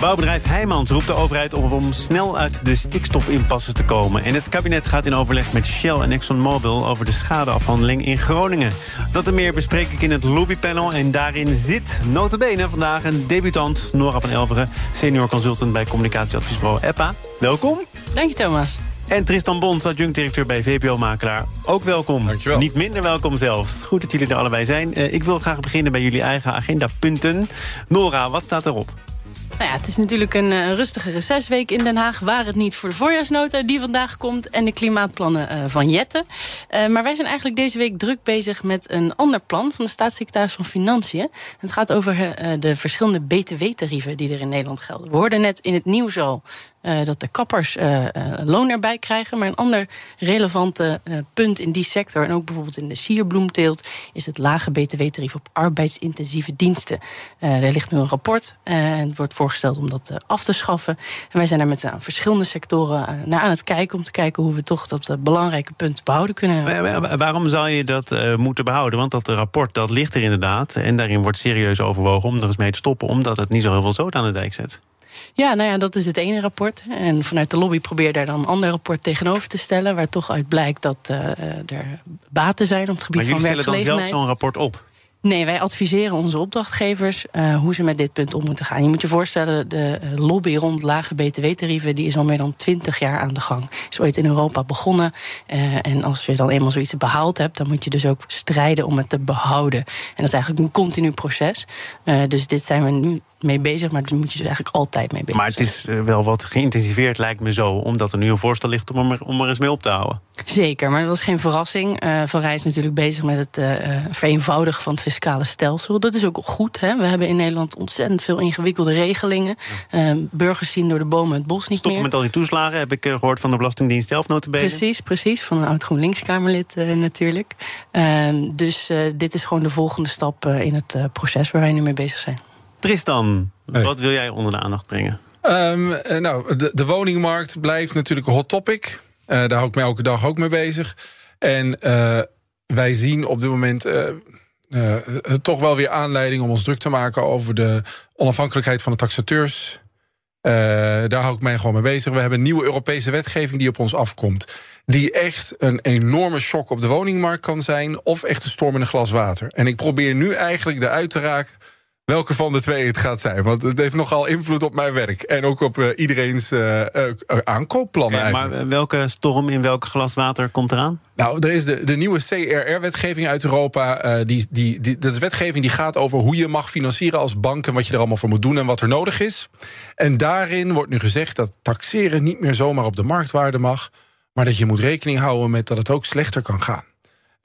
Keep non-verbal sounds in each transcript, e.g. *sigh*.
Bouwbedrijf Heijmans roept de overheid op om snel uit de stikstofimpasse te komen. En het kabinet gaat in overleg met Shell en ExxonMobil over de schadeafhandeling in Groningen. Dat en meer bespreek ik in het lobbypanel. En daarin zit notabene vandaag een debutant, Nora van Elveren, senior consultant bij communicatieadviesbureau EPA. Welkom. Dank je, Thomas. En Tristan Bond, adjunct-directeur bij VPO-makelaar. Ook welkom. Dankjewel. Niet minder welkom zelfs. Goed dat jullie er allebei zijn. Uh, ik wil graag beginnen bij jullie eigen agendapunten. Nora, wat staat erop? Nou het is natuurlijk een uh, rustige recessweek in Den Haag. Waar het niet voor de voorjaarsnota die vandaag komt... en de klimaatplannen uh, van Jetten. Uh, maar wij zijn eigenlijk deze week druk bezig met een ander plan... van de staatssecretaris van Financiën. Het gaat over de verschillende btw-tarieven die er in Nederland gelden. We hoorden net in het nieuws al uh, dat de kappers uh, loon erbij krijgen. Maar een ander relevante punt in die sector, en ook bijvoorbeeld in de sierbloemteelt, is het lage btw-tarief op arbeidsintensieve diensten. er ligt nu een rapport en wordt voorgesteld om dat af te schaffen. En wij zijn daar met verschillende sectoren naar aan het kijken om te kijken hoe we toch dat belangrijke punt behouden kunnen. Waarom zou je dat moeten behouden? Want dat rapport dat ligt er inderdaad. En daarin wordt serieus overwogen om er eens mee te stoppen, omdat het niet zo heel veel zout aan de dijk zet. Ja, nou ja, dat is het ene rapport. En vanuit de lobby probeer daar dan een ander rapport tegenover te stellen... waar toch uit blijkt dat uh, er baten zijn op het gebied van werkgelegenheid. Maar jullie stellen dan zelf zo'n rapport op? Nee, wij adviseren onze opdrachtgevers uh, hoe ze met dit punt om moeten gaan. Je moet je voorstellen, de lobby rond lage btw-tarieven... die is al meer dan twintig jaar aan de gang. Is ooit in Europa begonnen. Uh, en als je dan eenmaal zoiets behaald hebt... dan moet je dus ook strijden om het te behouden. En dat is eigenlijk een continu proces. Uh, dus dit zijn we nu mee bezig, maar daar moet je dus eigenlijk altijd mee bezig Maar het is wel wat geïntensiveerd, lijkt me zo, omdat er nu een voorstel ligt om er, om er eens mee op te houden. Zeker, maar dat was geen verrassing. Uh, Van Rij is natuurlijk bezig met het uh, vereenvoudigen van het fiscale stelsel. Dat is ook goed. Hè? We hebben in Nederland ontzettend veel ingewikkelde regelingen. Uh, burgers zien door de bomen het bos niet Stoppen meer. met al die toeslagen, heb ik gehoord van de Belastingdienst zelf notabene. Precies, precies. Van een oud GroenLinks-Kamerlid natuurlijk. Ehm, dus dit is gewoon de volgende stap in het proces waar wij nu mee bezig zijn. Tristan, hey. wat wil jij onder de aandacht brengen? Um, nou, de, de, woningmarkt blijft natuurlijk een hot topic. Uh, daar hou ik me elke dag ook mee bezig. En uh, wij zien op dit moment uh, toch wel weer aanleiding om ons druk te maken over de onafhankelijkheid van de taxateurs. daar hou ik mij gewoon mee bezig. We hebben een nieuwe Europese wetgeving die op ons afkomt. Die echt een enorme shock op de woningmarkt kan zijn. Of echt een storm in een glas water. En ik probeer nu eigenlijk eruit te raken welke van de twee het gaat zijn. Want het heeft nogal invloed op mijn werk. En ook op uh, iedereen's uh, uh, aankoopplannen. Okay, maar welke storm in welk glas water komt eraan? Nou, er is de, de nieuwe CRR-wetgeving uit Europa. die, die, die, dat is wetgeving die gaat over hoe je mag financieren als bank... en wat je er allemaal voor moet doen en wat er nodig is. En daarin wordt nu gezegd dat taxeren niet meer zomaar op de marktwaarde mag... maar dat je moet rekening houden met dat het ook slechter kan gaan.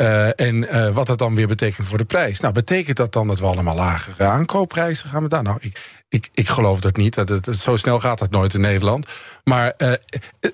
Uh, en uh, wat dat dan weer betekent voor de prijs. Nou, betekent dat dan dat we allemaal lagere aankoopprijzen gaan betalen? Nou, ik, ik, ik geloof dat niet. Dat het, zo snel gaat dat nooit in Nederland. Maar uh,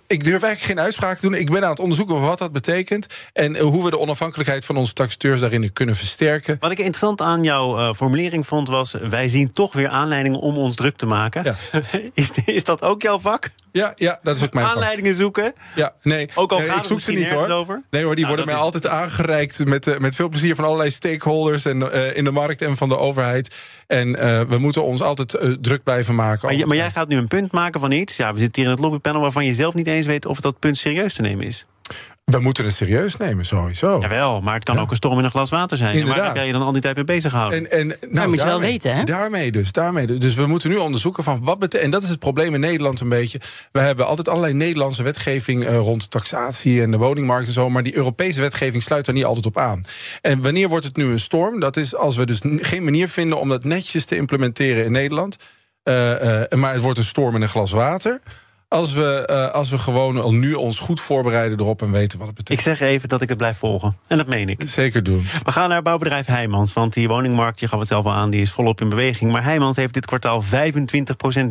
ik durf eigenlijk geen uitspraak te doen. Ik ben aan het onderzoeken wat dat betekent. En hoe we de onafhankelijkheid van onze taxateurs daarin kunnen versterken. Wat ik interessant aan jouw formulering vond was... wij zien toch weer aanleidingen om ons druk te maken. Ja. *laughs* is, is dat ook jouw vak? Ja, ja, dat is ook mijn Aanleidingen vak. zoeken? Ja, nee. Ook al nee, ik zoek ze niet hoor. Over? Nee hoor, die nou, worden mij is... altijd aangereikt met, uh, met veel plezier van allerlei stakeholders en, in de markt en van de overheid. En we moeten ons altijd druk blijven maken. Maar, maar jij gaat nu een punt maken van iets. Ja, we zitten hier in het lobbypanel waarvan je zelf niet eens weet of dat punt serieus te nemen is. We moeten het serieus nemen, sowieso. Jawel, maar het kan ja. ook een storm in een glas water zijn. Inderdaad. En waar ga je dan al die tijd mee bezighouden? En, en, nou, dat moet je daarmee, wel weten, hè? Daarmee dus, daarmee dus. Dus we moeten nu onderzoeken van wat betekent... En dat is het probleem in Nederland een beetje. We hebben altijd allerlei Nederlandse wetgeving... Uh, rond taxatie en de woningmarkt en zo... maar die Europese wetgeving sluit daar niet altijd op aan. En wanneer wordt het nu een storm? Dat is als we dus geen manier vinden om dat netjes te implementeren in Nederland. Uh, uh, maar het wordt een storm in een glas water... Als we, uh, als we gewoon al nu ons goed voorbereiden erop en weten wat het betekent. Ik zeg even dat ik het blijf volgen. En dat meen ik. Zeker doen. We gaan naar bouwbedrijf Heijmans. Want die woningmarkt, je gaf het zelf al aan, die is volop in beweging. Maar Heijmans heeft dit kwartaal 25%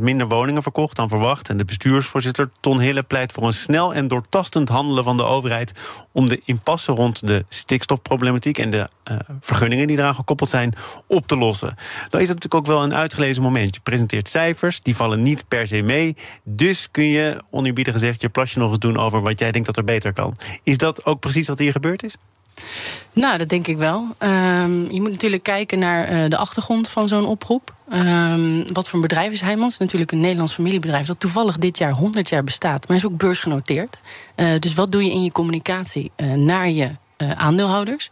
minder woningen verkocht dan verwacht. En de bestuursvoorzitter Ton Hille pleit voor een snel en doortastend handelen van de overheid. om de impasse rond de stikstofproblematiek en de uh, vergunningen die eraan gekoppeld zijn op te lossen. Dan is het natuurlijk ook wel een uitgelezen moment. Je presenteert cijfers, die vallen niet per se mee. Dus kun je, oneerbiedig gezegd, je plasje nog eens doen over wat jij denkt dat er beter kan. Is dat ook precies wat hier gebeurd is? Nou, dat denk ik wel. Um, je moet natuurlijk kijken naar uh, de achtergrond van zo'n oproep. Um, wat voor een bedrijf is Heijmans? Natuurlijk een Nederlands familiebedrijf dat toevallig dit jaar 100 jaar bestaat, maar is ook beursgenoteerd. Uh, dus wat doe je in je communicatie uh, naar je aandeelhouders.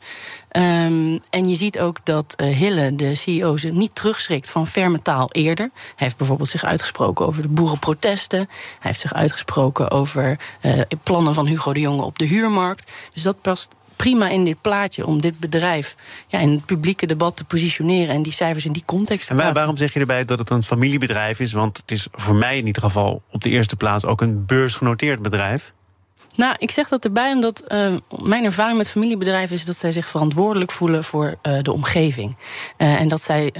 Um, en je ziet ook dat uh, Hille, de CEO, zich niet terugschrikt van ferme taal eerder. Hij heeft bijvoorbeeld zich uitgesproken over de boerenprotesten. Hij heeft zich uitgesproken over uh, plannen van Hugo de Jonge op de huurmarkt. Dus dat past prima in dit plaatje om dit bedrijf ja, in het publieke debat te positioneren en die cijfers in die context te en plaatsen. waarom zeg je erbij dat het een familiebedrijf is? Want het is voor mij in ieder geval op de eerste plaats ook een beursgenoteerd bedrijf. Nou, ik zeg dat erbij omdat uh, mijn ervaring met familiebedrijven is dat zij zich verantwoordelijk voelen voor uh, de omgeving. Uh, en dat zij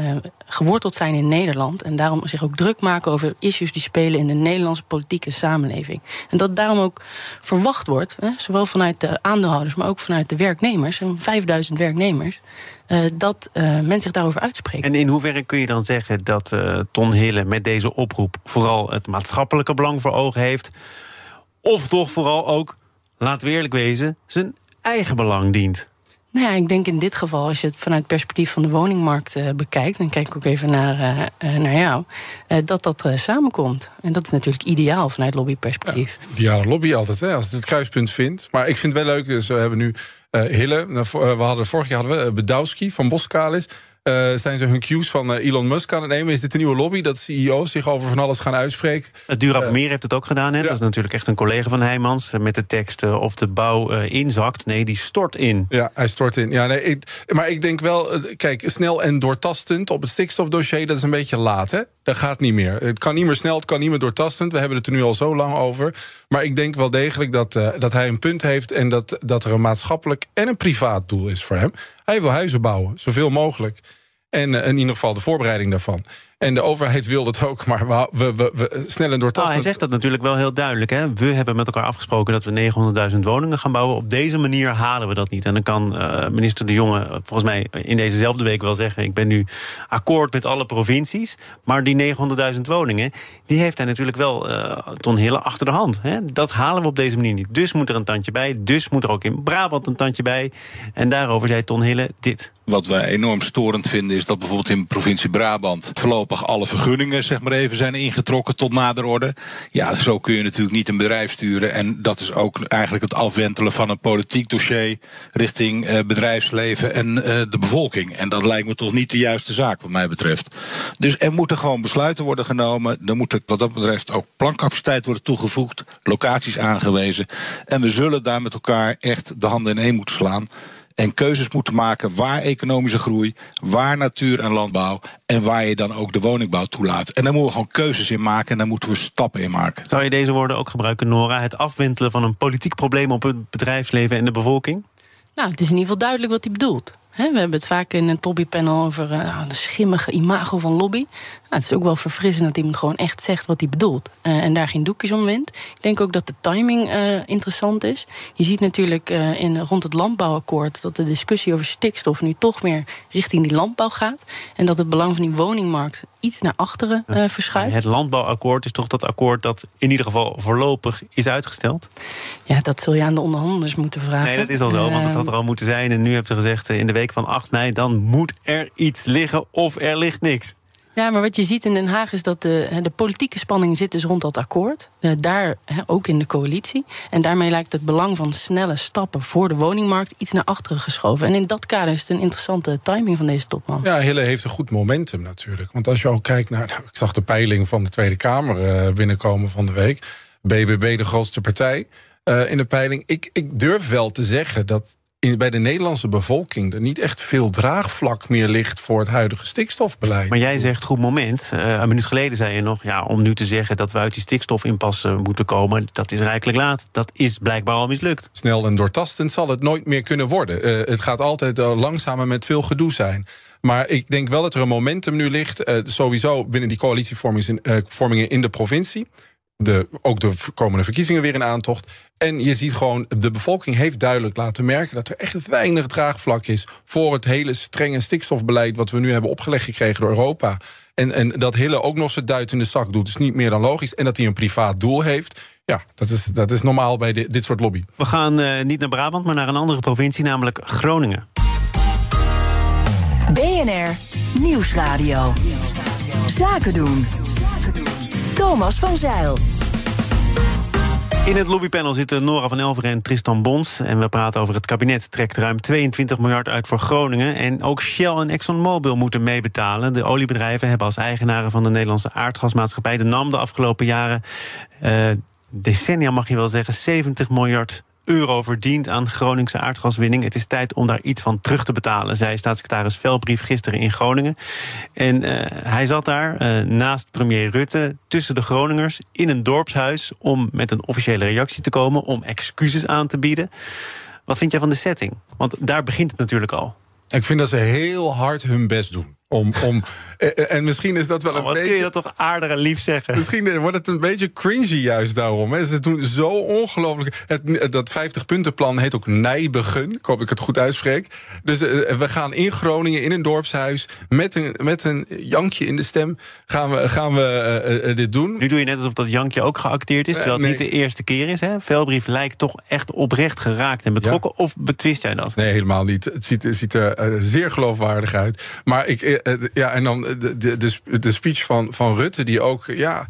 geworteld zijn in Nederland en daarom zich ook druk maken over issues die spelen in de Nederlandse politieke samenleving. En dat daarom ook verwacht wordt, zowel vanuit de aandeelhouders, maar ook vanuit de werknemers, 5000 werknemers. dat men zich daarover uitspreekt. En in hoeverre kun je dan zeggen dat Ton Hille met deze oproep vooral het maatschappelijke belang voor ogen heeft? Of toch vooral ook, laten we eerlijk wezen, zijn eigen belang dient. Nou ja, ik denk in dit geval, als je het vanuit het perspectief van de woningmarkt uh, bekijkt, dan kijk ik ook even naar, uh, naar jou, uh, dat dat samenkomt. En dat is natuurlijk ideaal vanuit lobbyperspectief. Ja, ideale lobby altijd, hè, als het het kruispunt vindt. Maar ik vind het wel leuk, dus we hebben nu Hille, we hadden, vorig jaar hadden we Bedowski van Boskalis. Uh, zijn ze hun cues van uh, Elon Musk aan het nemen? Is dit een nieuwe lobby dat CEO's zich over van alles gaan uitspreken? Dura uh, Vermeer heeft het ook gedaan. Hè? Ja. Dat is natuurlijk echt een collega van Heijmans. Met de tekst of de bouw inzakt. Nee, die stort in. Ja, hij stort in. Ja, nee, ik, maar ik denk wel, kijk, snel en doortastend op het stikstofdossier, dat is een beetje laat, hè? Dat gaat niet meer. Het kan niet meer snel, het kan niet meer doortastend. We hebben het er nu al zo lang over. Maar ik denk wel degelijk dat, dat hij een punt heeft en dat, dat er een maatschappelijk en een privaat doel is voor hem. Hij wil huizen bouwen, zoveel mogelijk. En uh, in ieder geval de voorbereiding daarvan. En de overheid wil dat ook, maar we, we, we, snel en. Oh, hij zegt dat natuurlijk wel heel duidelijk. Hè? We hebben met elkaar afgesproken dat we 900.000 woningen gaan bouwen. Op deze manier halen we dat niet. En dan kan uh, minister De Jonge volgens mij in dezezelfde week wel zeggen... ik ben nu akkoord met alle provincies. Maar die 900.000 woningen, die heeft hij natuurlijk wel ton Hille achter de hand. Hè? Dat halen we op deze manier niet. Dus moet er een tandje bij. Dus moet er ook in Brabant een tandje bij. En daarover zei Ton Hille dit. Wat wij enorm storend vinden is dat bijvoorbeeld in de provincie Brabant... voorlopig alle vergunningen zeg maar even zijn ingetrokken tot nader orde. Ja, zo kun je natuurlijk niet een bedrijf sturen. En dat is ook eigenlijk het afwentelen van een politiek dossier... richting uh, bedrijfsleven en uh, de bevolking. En dat lijkt me toch niet de juiste zaak wat mij betreft. Dus er moeten gewoon besluiten worden genomen. Er moet wat dat betreft ook plancapaciteit worden toegevoegd. Locaties aangewezen. En we zullen daar met elkaar echt de handen in één moeten slaan en keuzes moeten maken waar economische groei, waar natuur en landbouw en waar je dan ook de woningbouw toelaat. En daar moeten we gewoon keuzes in maken en daar moeten we stappen in maken. Zou je deze woorden ook gebruiken, Nora? Het afwentelen van een politiek probleem op het bedrijfsleven en de bevolking? Nou, het is in ieder geval duidelijk wat hij bedoelt. we hebben het vaak in het lobbypanel over uh, de schimmige imago van lobby. Nou, het is ook wel verfrissend dat iemand gewoon echt zegt wat hij bedoelt. Uh, en daar geen doekjes om wint. Ik denk ook dat de timing uh, interessant is. Je ziet natuurlijk in, rond het landbouwakkoord dat de discussie over stikstof nu toch meer richting die landbouw gaat. En dat het belang van die woningmarkt iets naar achteren verschuift. Het landbouwakkoord is toch dat akkoord dat in ieder geval voorlopig is uitgesteld? Ja, dat zul je aan de onderhandelaars moeten vragen. Nee, dat is al zo, want het had er al moeten zijn. En nu hebt ze gezegd in de week van 8 mei, dan moet er iets liggen of er ligt niks. Ja, maar wat je ziet in Den Haag is dat de, de politieke spanning zit dus rond dat akkoord. Daar ook in de coalitie. En daarmee lijkt het belang van snelle stappen voor de woningmarkt iets naar achteren geschoven. En in dat kader is het een interessante timing van deze topman. Ja, Hille heeft een goed momentum natuurlijk. Want als je ook kijkt naar. Nou, ik zag de peiling van de Tweede Kamer binnenkomen van de week. BBB de grootste partij in de peiling. Ik, ik durf wel te zeggen dat in, bij de Nederlandse bevolking er niet echt veel draagvlak meer ligt voor het huidige stikstofbeleid. Maar jij zegt goed moment. Uh, een minuut geleden zei je nog, ja, om nu te zeggen dat we uit die stikstofimpasse moeten komen, dat is rijkelijk laat. Dat is blijkbaar al mislukt. Snel en doortastend zal het nooit meer kunnen worden. Uh, het gaat altijd langzamer met veel gedoe zijn. Maar ik denk wel dat er een momentum nu ligt, uh, sowieso binnen die coalitievormingen in de provincie. De, ook de komende verkiezingen weer in aantocht. En je ziet gewoon, de bevolking heeft duidelijk laten merken dat er echt weinig draagvlak is voor het hele strenge stikstofbeleid wat we nu hebben opgelegd gekregen door Europa. En, en dat Hille ook nog zijn duit in de zak doet, is niet meer dan logisch. En dat hij een privaat doel heeft. Ja, dat is, dat is normaal bij dit, dit soort lobby. We gaan uh, niet naar Brabant, maar naar een andere provincie, namelijk Groningen. BNR Nieuwsradio. Zaken doen. Thomas van Zeil. In het lobbypanel zitten Nora van Elveren en Tristan Bons. En we praten over het kabinet trekt ruim 22 miljard uit voor Groningen. En ook Shell en ExxonMobil moeten meebetalen. De oliebedrijven hebben als eigenaren van de Nederlandse aardgasmaatschappij... de NAM de afgelopen jaren, uh, decennia mag je wel zeggen... 70 miljard euro verdient aan Groningse aardgaswinning. Het is tijd om daar iets van terug te betalen, zei staatssecretaris Velbrief gisteren in Groningen. En uh, hij zat daar uh, naast premier Rutte tussen de Groningers in een dorpshuis om met een officiële reactie te komen, om excuses aan te bieden. Wat vind jij van de setting? Want daar begint het natuurlijk al. Ik vind dat ze heel hard hun best doen. Om, om, en misschien is dat wel oh, een wat beetje... kun je dat toch aardig en lief zeggen? Misschien wordt het een beetje cringy juist daarom. Hè. Ze doen zo ongelooflijk... Het, dat 50-puntenplan heet ook Nijbegen. Ik hoop dat ik het goed uitspreek. Dus uh, we gaan in Groningen, in een dorpshuis... met een, met een jankje in de stem gaan we, gaan we uh, dit doen. Nu doe je net alsof dat jankje ook geacteerd is... terwijl het nee. niet de eerste keer is. Hè? Velbrief lijkt toch echt oprecht geraakt en betrokken. Ja. Of betwist jij dat? Nee, helemaal niet. Het ziet, het ziet er zeer geloofwaardig uit. Maar ik ja, en dan de, de, de speech van, van Rutte, die ook ja,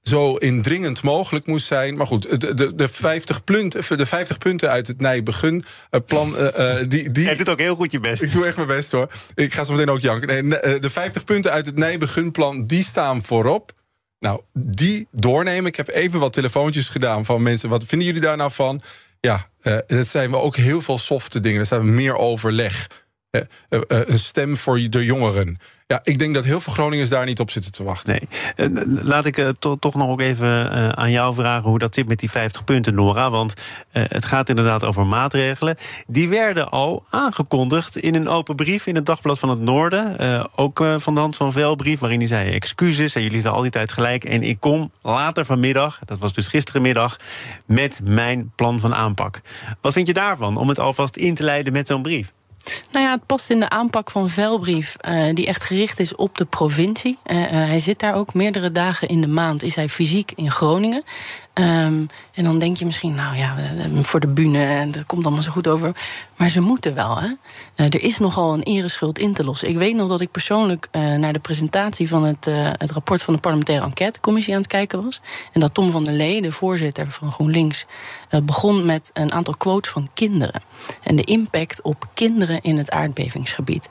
zo indringend mogelijk moest zijn. Maar goed, de, de, de, 50, punten, de 50 punten uit het Nijbegin-plan. Uh, die, die, Jij doet ook heel goed je best. Ik doe echt mijn best hoor. Ik ga zo meteen ook janken. Nee, de 50 punten uit het Nijbegin-plan, die staan voorop. Nou, die doornemen. Ik heb even wat telefoontjes gedaan van mensen. Wat vinden jullie daar nou van? Ja, uh, dat zijn we ook heel veel softe dingen. Er staat meer overleg. Uh, uh, een stem voor de jongeren. Ja, ik denk dat heel veel Groningers daar niet op zitten te wachten. Nee. Laat ik to toch nog even aan jou vragen hoe dat zit met die 50 punten, Nora. Want het gaat inderdaad over maatregelen. Die werden al aangekondigd in een open brief in het Dagblad van het Noorden. ook van de hand van Velbrief, waarin hij zei excuses. En jullie zijn al die tijd gelijk. En ik kom later vanmiddag, dat was dus gisterenmiddag, met mijn plan van aanpak. Wat vind je daarvan om het alvast in te leiden met zo'n brief? Nou ja, het past in de aanpak van Velbrief, uh, die echt gericht is op de provincie. Uh, uh, hij zit daar ook meerdere dagen in de maand, is hij fysiek in Groningen. Um, en dan denk je misschien, nou ja, voor de bühne, dat komt allemaal zo goed over. Maar ze moeten wel, hè. er is nogal een ereschuld in te lossen. Ik weet nog dat ik persoonlijk naar de presentatie van het, het rapport van de parlementaire enquêtecommissie aan het kijken was. En dat Tom van der Lee, de voorzitter van GroenLinks, begon met een aantal quotes van kinderen. En de impact op kinderen in het aardbevingsgebied.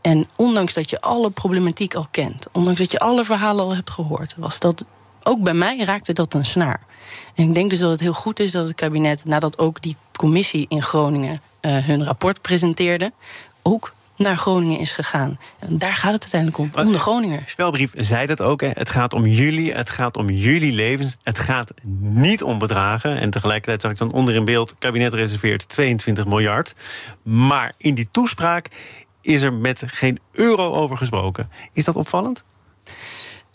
En ondanks dat je alle problematiek al kent, ondanks dat je alle verhalen al hebt gehoord, was dat ook bij mij raakte dat een snaar. En ik denk dus dat het heel goed is dat het kabinet, nadat ook die commissie in Groningen uh, hun rapport presenteerde, ook naar Groningen is gegaan. En daar gaat het uiteindelijk om, om de Groningers. Velbrief zei dat ook. Hè. Het gaat om jullie, het gaat om jullie levens. Het gaat niet om bedragen. En tegelijkertijd zag ik dan onder in beeld... kabinet reserveert 22 miljard. Maar in die toespraak is er met geen euro over gesproken. Is dat opvallend?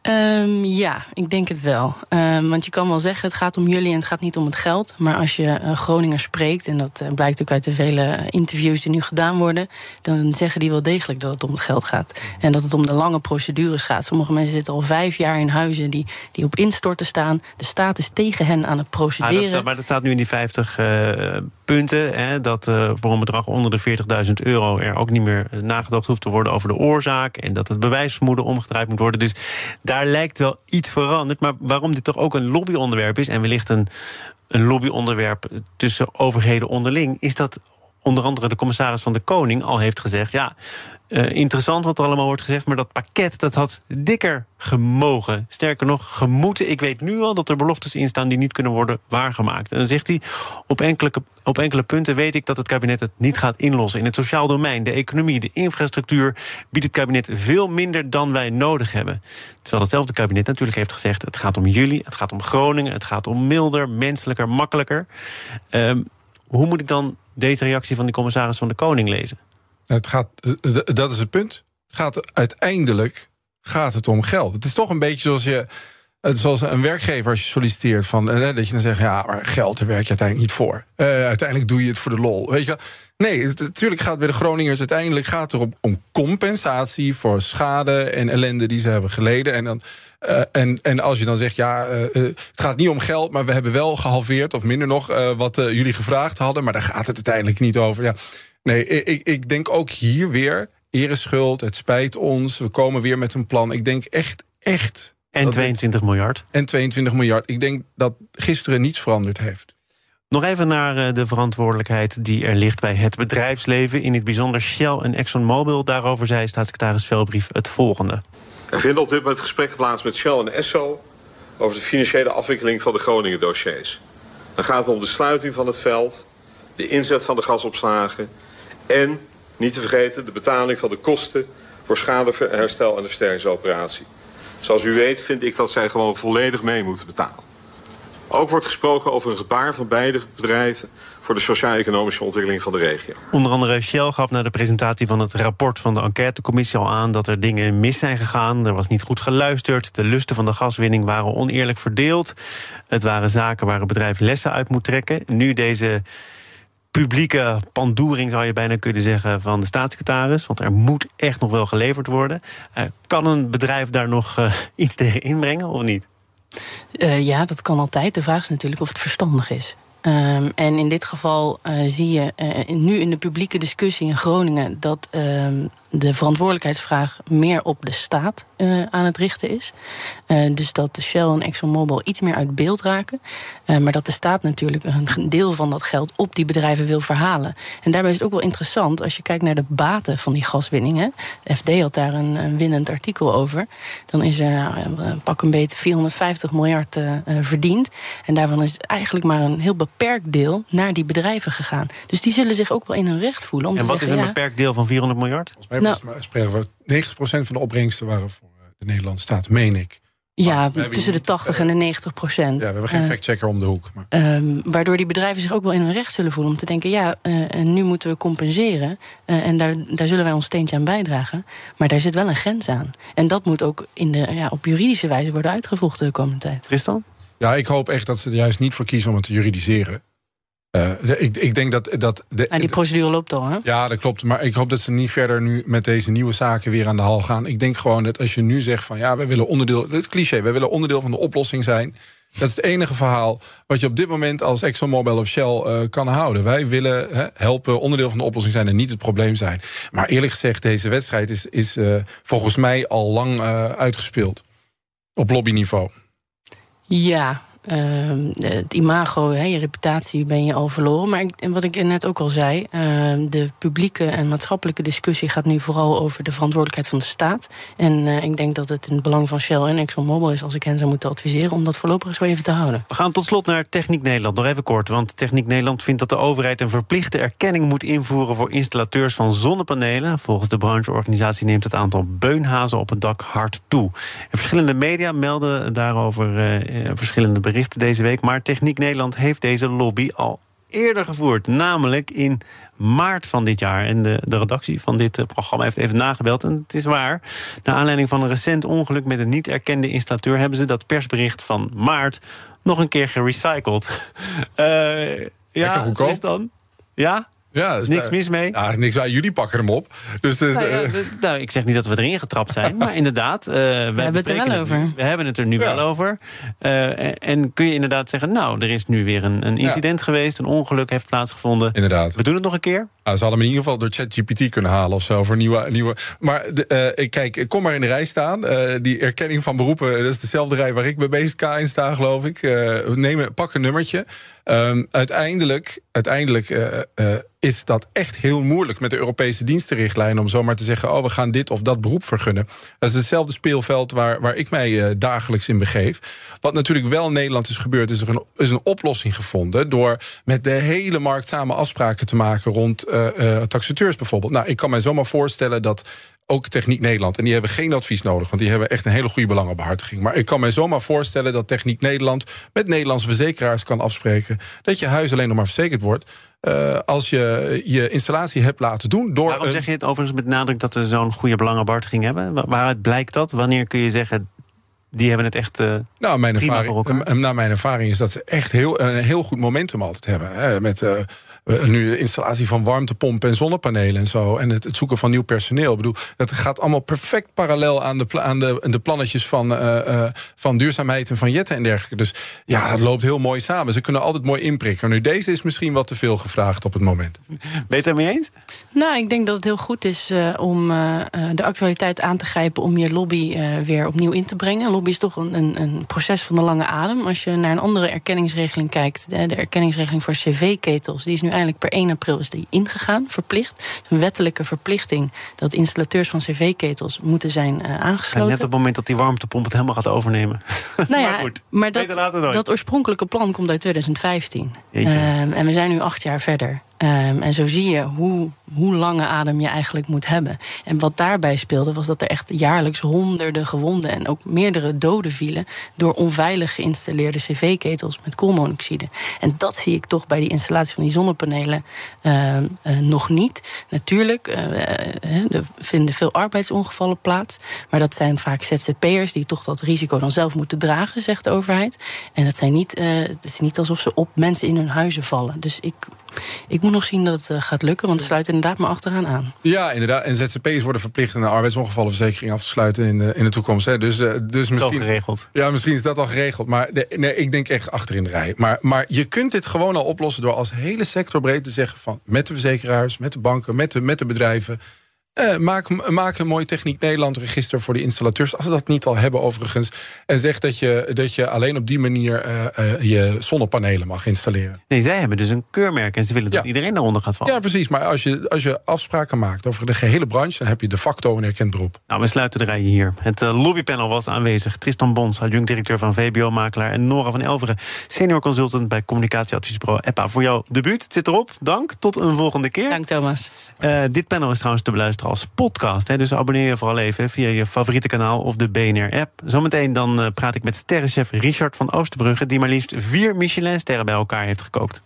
Um, ja, ik denk het wel. Um, want je kan wel zeggen, het gaat om jullie en het gaat niet om het geld. Maar als je uh, Groningen spreekt, en dat uh, blijkt ook uit de vele interviews die nu gedaan worden, dan zeggen die wel degelijk dat het om het geld gaat. En dat het om de lange procedures gaat. Sommige mensen zitten al vijf jaar in huizen die, die op instorten staan. De staat is tegen hen aan het procederen. Ah, dat staat, maar dat staat nu in die 50 uh, punten. Hè, dat voor een bedrag onder de 40.000 euro er ook niet meer nagedacht hoeft te worden over de oorzaak. En dat het bewijsvermoeden omgedraaid moet worden. Dus daar lijkt wel iets veranderd. Maar waarom dit toch ook een lobbyonderwerp is... en wellicht een, een lobbyonderwerp tussen overheden onderling... is dat onder andere de commissaris van de Koning al heeft gezegd: ja, uh, interessant wat er allemaal wordt gezegd, maar dat pakket dat had dikker gemogen. Sterker nog, gemoeten. Ik weet nu al dat er beloftes in staan die niet kunnen worden waargemaakt. En dan zegt hij: op enkele, op enkele punten weet ik dat het kabinet het niet gaat inlossen. In het sociaal domein, de economie, de infrastructuur biedt het kabinet veel minder dan wij nodig hebben. Terwijl hetzelfde kabinet natuurlijk heeft gezegd: het gaat om jullie, het gaat om Groningen, het gaat om milder, menselijker, makkelijker. Uh, hoe moet ik dan deze reactie van de commissaris van de Koning lezen? Het gaat, eh, dat is het punt. Het gaat uiteindelijk gaat het om geld. Het is toch een beetje zoals je. Zoals een werkgever als je solliciteert van eh, dat je dan zegt ja maar geld daar werk je uiteindelijk niet voor. Uiteindelijk doe je het voor de lol, weet je. Nee, natuurlijk gaat het bij de Groningers uiteindelijk gaat het om compensatie voor schade en ellende die ze hebben geleden. En dan en, en als je dan zegt, ja, het gaat niet om geld, maar we hebben wel gehalveerd, of minder nog, wat jullie gevraagd hadden, maar daar gaat het uiteindelijk niet over. Ja, Nee, ik, ik denk ook hier weer, ereschuld, het spijt ons, we komen weer met een plan. Ik denk echt, echt... En 22 miljard. En 22 miljard. Ik denk dat gisteren niets veranderd heeft. Nog even naar eh, de verantwoordelijkheid die er ligt bij het bedrijfsleven. In het bijzonder Shell en ExxonMobil. Daarover zei staatssecretaris Velbrief het volgende. Er vinden op dit moment gesprekken plaats met Shell en Esso... over de financiële afwikkeling van de Groningen dossiers. Dan gaat het om de sluiting van het veld, de inzet van de gasopslagen en, niet te vergeten, de betaling van de kosten voor schadeherstel en de versterkingsoperatie. Zoals u weet vind ik dat zij gewoon volledig mee moeten betalen. Ook wordt gesproken over een gebaar van beide bedrijven voor de sociaal-economische ontwikkeling van de regio. Onder andere Shell gaf na de presentatie van het rapport van de enquêtecommissie al aan dat er dingen mis zijn gegaan. Er was niet goed geluisterd. De lusten van de gaswinning waren oneerlijk verdeeld. Het waren zaken waar het bedrijf lessen uit moet trekken. Nu deze publieke pandoering, zou je bijna kunnen zeggen, van de staatssecretaris. Want er moet echt nog wel geleverd worden. Uh, kan een bedrijf daar nog uh, iets tegen inbrengen of niet? Uh, ja, dat kan altijd. De vraag is natuurlijk of het verstandig is. Um, en in dit geval zie je nu in de publieke discussie in Groningen dat um, de verantwoordelijkheidsvraag meer op de staat uh, aan het richten is. Dus dat Shell en ExxonMobil iets meer uit beeld raken. Maar dat de staat natuurlijk een deel van dat geld op die bedrijven wil verhalen. En daarbij is het ook wel interessant als je kijkt naar de baten van die gaswinning. Hè. De FD had daar een, een winnend artikel over. Dan is er pak een beetje 450 miljard verdiend. En daarvan is eigenlijk maar een heel beperkt deel naar die bedrijven gegaan. Dus die zullen zich ook wel in hun recht voelen. Om en wat zeggen, is een beperkt deel van 400 miljard? nou, spreken we 90% van de opbrengsten waren voor eh, de Nederlandse staat, meen ik. Ja, tussen de 80 en de 90 procent. Ja, we hebben geen uh, factchecker om de hoek. Maar. Uh, waardoor die bedrijven zich ook wel in hun recht zullen voelen om te denken: ja, uh, nu moeten we compenseren. Uh, en daar, daar zullen wij ons steentje aan bijdragen. Maar daar zit wel een grens aan. En dat moet ook in de, ja, op juridische wijze worden uitgevochten de komende tijd. Tristan? Ja, ik hoop echt dat ze er juist niet voor kiezen om het te juridiseren. Uh, ik, ik, denk dat. dat de, nou, die procedure loopt al, hè? Ja, dat klopt. Maar ik hoop dat ze niet verder nu met deze nieuwe zaken weer aan de hal gaan. Ik denk gewoon dat als je nu zegt van ja, we willen onderdeel. Het cliché, we willen onderdeel van de oplossing zijn. Dat is het enige verhaal wat je op dit moment als ExxonMobil of Shell uh, kan houden. Wij willen he, helpen, onderdeel van de oplossing zijn en niet het probleem zijn. Maar eerlijk gezegd, deze wedstrijd is, is uh, volgens mij al lang uitgespeeld. Op lobbyniveau. Ja, uh, het imago, he, je reputatie ben je al verloren. Maar ik, wat ik net ook al zei, uh, de publieke en maatschappelijke discussie gaat nu vooral over de verantwoordelijkheid van de staat. En uh, ik denk dat het in het belang van Shell en ExxonMobil is, als ik hen zou moeten adviseren, om dat voorlopig zo even te houden. We gaan tot slot naar Techniek Nederland. Nog even kort, want Techniek Nederland vindt dat de overheid een verplichte erkenning moet invoeren voor installateurs van zonnepanelen. Volgens de brancheorganisatie neemt het aantal beunhazen op het dak hard toe. En verschillende media melden daarover uh, verschillende berichten deze week. Maar Techniek Nederland heeft deze lobby al eerder gevoerd. Namelijk in maart van dit jaar. En de, de redactie van dit eh, programma heeft even nagebeld. En het is waar. Naar aanleiding van een recent ongeluk met een niet erkende installateur... hebben ze dat persbericht van maart nog een keer gerecycled. Uh, *laughs* ja, is dan? Ja? Ja, dus niks mis mee. Ja, niks, jullie pakken hem op. Dus, dus nou, ja, nou, ik zeg niet dat we erin getrapt zijn, maar inderdaad. Uh, we, hebben het er wel over. we hebben het er nu wel over. Uh, en, en, kun je inderdaad zeggen, nou, er is nu weer een, een incident geweest, een ongeluk heeft plaatsgevonden. Inderdaad. We doen het nog een keer. Nou, ze hadden hem in ieder geval door ChatGPT kunnen halen of zo voor nieuwe. nieuwe. Maar de, uh, kijk, ik kom maar in de rij staan. die erkenning van beroepen, dat is dezelfde rij waar ik bij BSK in sta, geloof ik. neem, pak een nummertje. Um, uiteindelijk uiteindelijk uh, uh, is dat echt heel moeilijk met de Europese dienstenrichtlijnen om zomaar te zeggen: oh, we gaan dit of dat beroep vergunnen. Dat is hetzelfde speelveld waar, waar ik mij uh, dagelijks in begeef. Wat natuurlijk wel in Nederland is gebeurd, is er een, is een oplossing gevonden door met de hele markt samen afspraken te maken rond taxateurs bijvoorbeeld. Nou, ik kan mij zomaar voorstellen dat ook Techniek Nederland. En die hebben geen advies nodig, want die hebben echt een hele goede belangenbehartiging. Maar ik kan mij zomaar voorstellen dat Techniek Nederland met Nederlandse verzekeraars kan afspreken dat je huis alleen nog maar verzekerd wordt. Uh, als je je installatie hebt laten doen door. Waarom zeg je het overigens met nadruk dat we zo'n goede belangenbehartiging hebben? Waaruit blijkt dat? Wanneer kun je zeggen die hebben het echt. Uh, nou, mijn ervaring, naar mijn ervaring is dat ze echt heel, een heel goed momentum altijd hebben. Hè, met uh, nu de installatie van warmtepompen en zonnepanelen en zo. En het, het, zoeken van nieuw personeel. Ik bedoel, dat gaat allemaal perfect parallel aan de, aan de, de plannetjes van, uh, uh, van duurzaamheid en van jetten en dergelijke. Dus ja, dat loopt heel mooi samen. Ze kunnen altijd mooi inprikken. Nu, deze is misschien wat te veel gevraagd op het moment. Ben je het ermee eens? Nou, ik denk dat het heel goed is om de actualiteit aan te grijpen om je lobby weer opnieuw in te brengen. Lobby is toch een, een, een, proces van de lange adem. Als je naar een andere erkenningsregeling kijkt, de, de erkenningsregeling voor cv-ketels, die is nu eindelijk per 1 april is die ingegaan, verplicht. Een wettelijke verplichting dat installateurs van cv-ketels moeten zijn uh, aangesloten. net op het moment dat die warmtepomp het helemaal gaat overnemen. Nou *laughs* ja, maar, goed, maar dat, dat oorspronkelijke plan komt uit 2015. Um, ehm, en we zijn nu acht jaar verder. Um, en zo zie je hoe, hoe lange adem je eigenlijk moet hebben. En wat daarbij speelde, was dat er echt jaarlijks honderden gewonden en ook meerdere doden vielen door onveilig geïnstalleerde cv-ketels met koolmonoxide. En dat zie ik toch bij die installatie van die zonnepanelen uh, uh, nog niet. Natuurlijk uh, er vinden veel arbeidsongevallen plaats, maar dat zijn vaak ZZP'ers die toch dat risico dan zelf moeten dragen, zegt de overheid. En dat zijn niet, het is niet alsof ze op mensen in hun huizen vallen. Dus ik ik moet nog zien dat het eh, gaat lukken, want het sluit inderdaad maar achteraan aan. Ja, inderdaad. En ZZP'ers worden verplicht een arbeidsongevallenverzekering af te sluiten in de, in de toekomst. Hè. Dus, uh, dus misschien. geregeld. Ja, misschien is dat al geregeld. Maar nee, ik denk echt achter in de rij. Maar, maar je kunt dit gewoon al oplossen door als hele sector breed te zeggen van met de verzekeraars, met de banken, met de, met de bedrijven. Eh, maak, maak een mooi Techniek Nederland register voor die installateurs. Als ze dat niet al hebben overigens. En zeg dat je, dat je alleen op die manier uh, uh, je zonnepanelen mag installeren. Nee, zij hebben dus een keurmerk en ze willen dat iedereen daaronder gaat vallen. Ja, precies. Maar als je, als je afspraken maakt over de gehele branche... dan heb je de facto een erkend beroep. Nou, we sluiten de rij hier. Het lobbypanel was aanwezig. Tristan Bons, adjunct-directeur van VBO-makelaar... en Nora van Elveren, senior consultant bij communicatieadviesbureau EPA. Voor jouw debuut, het zit erop. Dank, tot een volgende keer. Dank, Thomas. dit panel is trouwens te beluisteren als podcast. Hè, dus abonneer je vooral even via je favoriete kanaal of de BNR-app. Zometeen dan uh, praat ik met sterrenchef Richard van Oosterbrugge... die maar liefst vier Michelin-sterren bij elkaar heeft gekookt.